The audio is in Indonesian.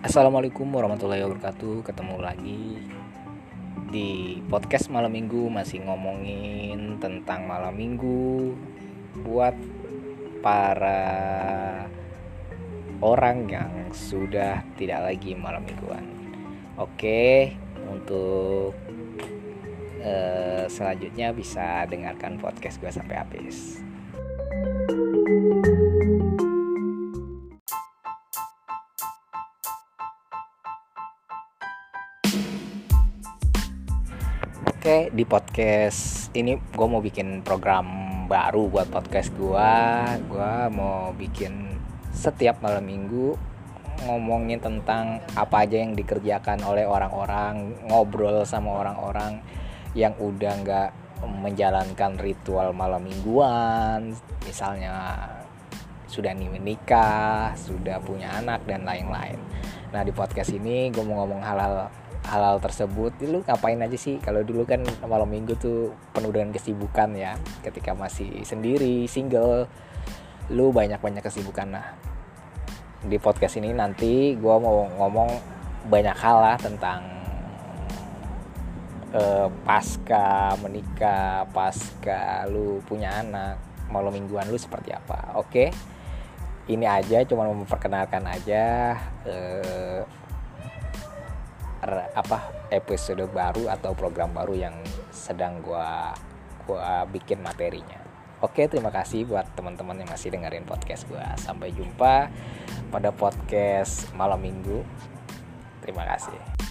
Assalamualaikum warahmatullahi wabarakatuh. Ketemu lagi di podcast malam minggu. Masih ngomongin tentang malam minggu Buat para orang yang sudah tidak lagi malam mingguan. Oke untuk uh, selanjutnya bisa dengarkan podcast gue sampai habis Oke di podcast ini gue mau bikin program baru buat podcast gue Gue mau bikin setiap malam minggu ngomongin tentang apa aja yang dikerjakan oleh orang-orang Ngobrol sama orang-orang yang udah nggak menjalankan ritual malam mingguan. Misalnya sudah menikah, sudah punya anak dan lain-lain. Nah di podcast ini gue mau ngomong hal-hal hal-hal tersebut. Lu ngapain aja sih? Kalau dulu kan malam minggu tuh penuh dengan kesibukan ya. Ketika masih sendiri single lu banyak-banyak kesibukan. Nah di podcast ini nanti gue mau ngomong banyak hal lah tentang uh, pasca menikah pasca lu punya anak malam mingguan lu seperti apa. Oke? Ini aja cuma memperkenalkan aja uh, apa episode baru atau program baru yang sedang gua gua bikin materinya. Oke, terima kasih buat teman-teman yang masih dengerin podcast gua. Sampai jumpa pada podcast malam Minggu. Terima kasih.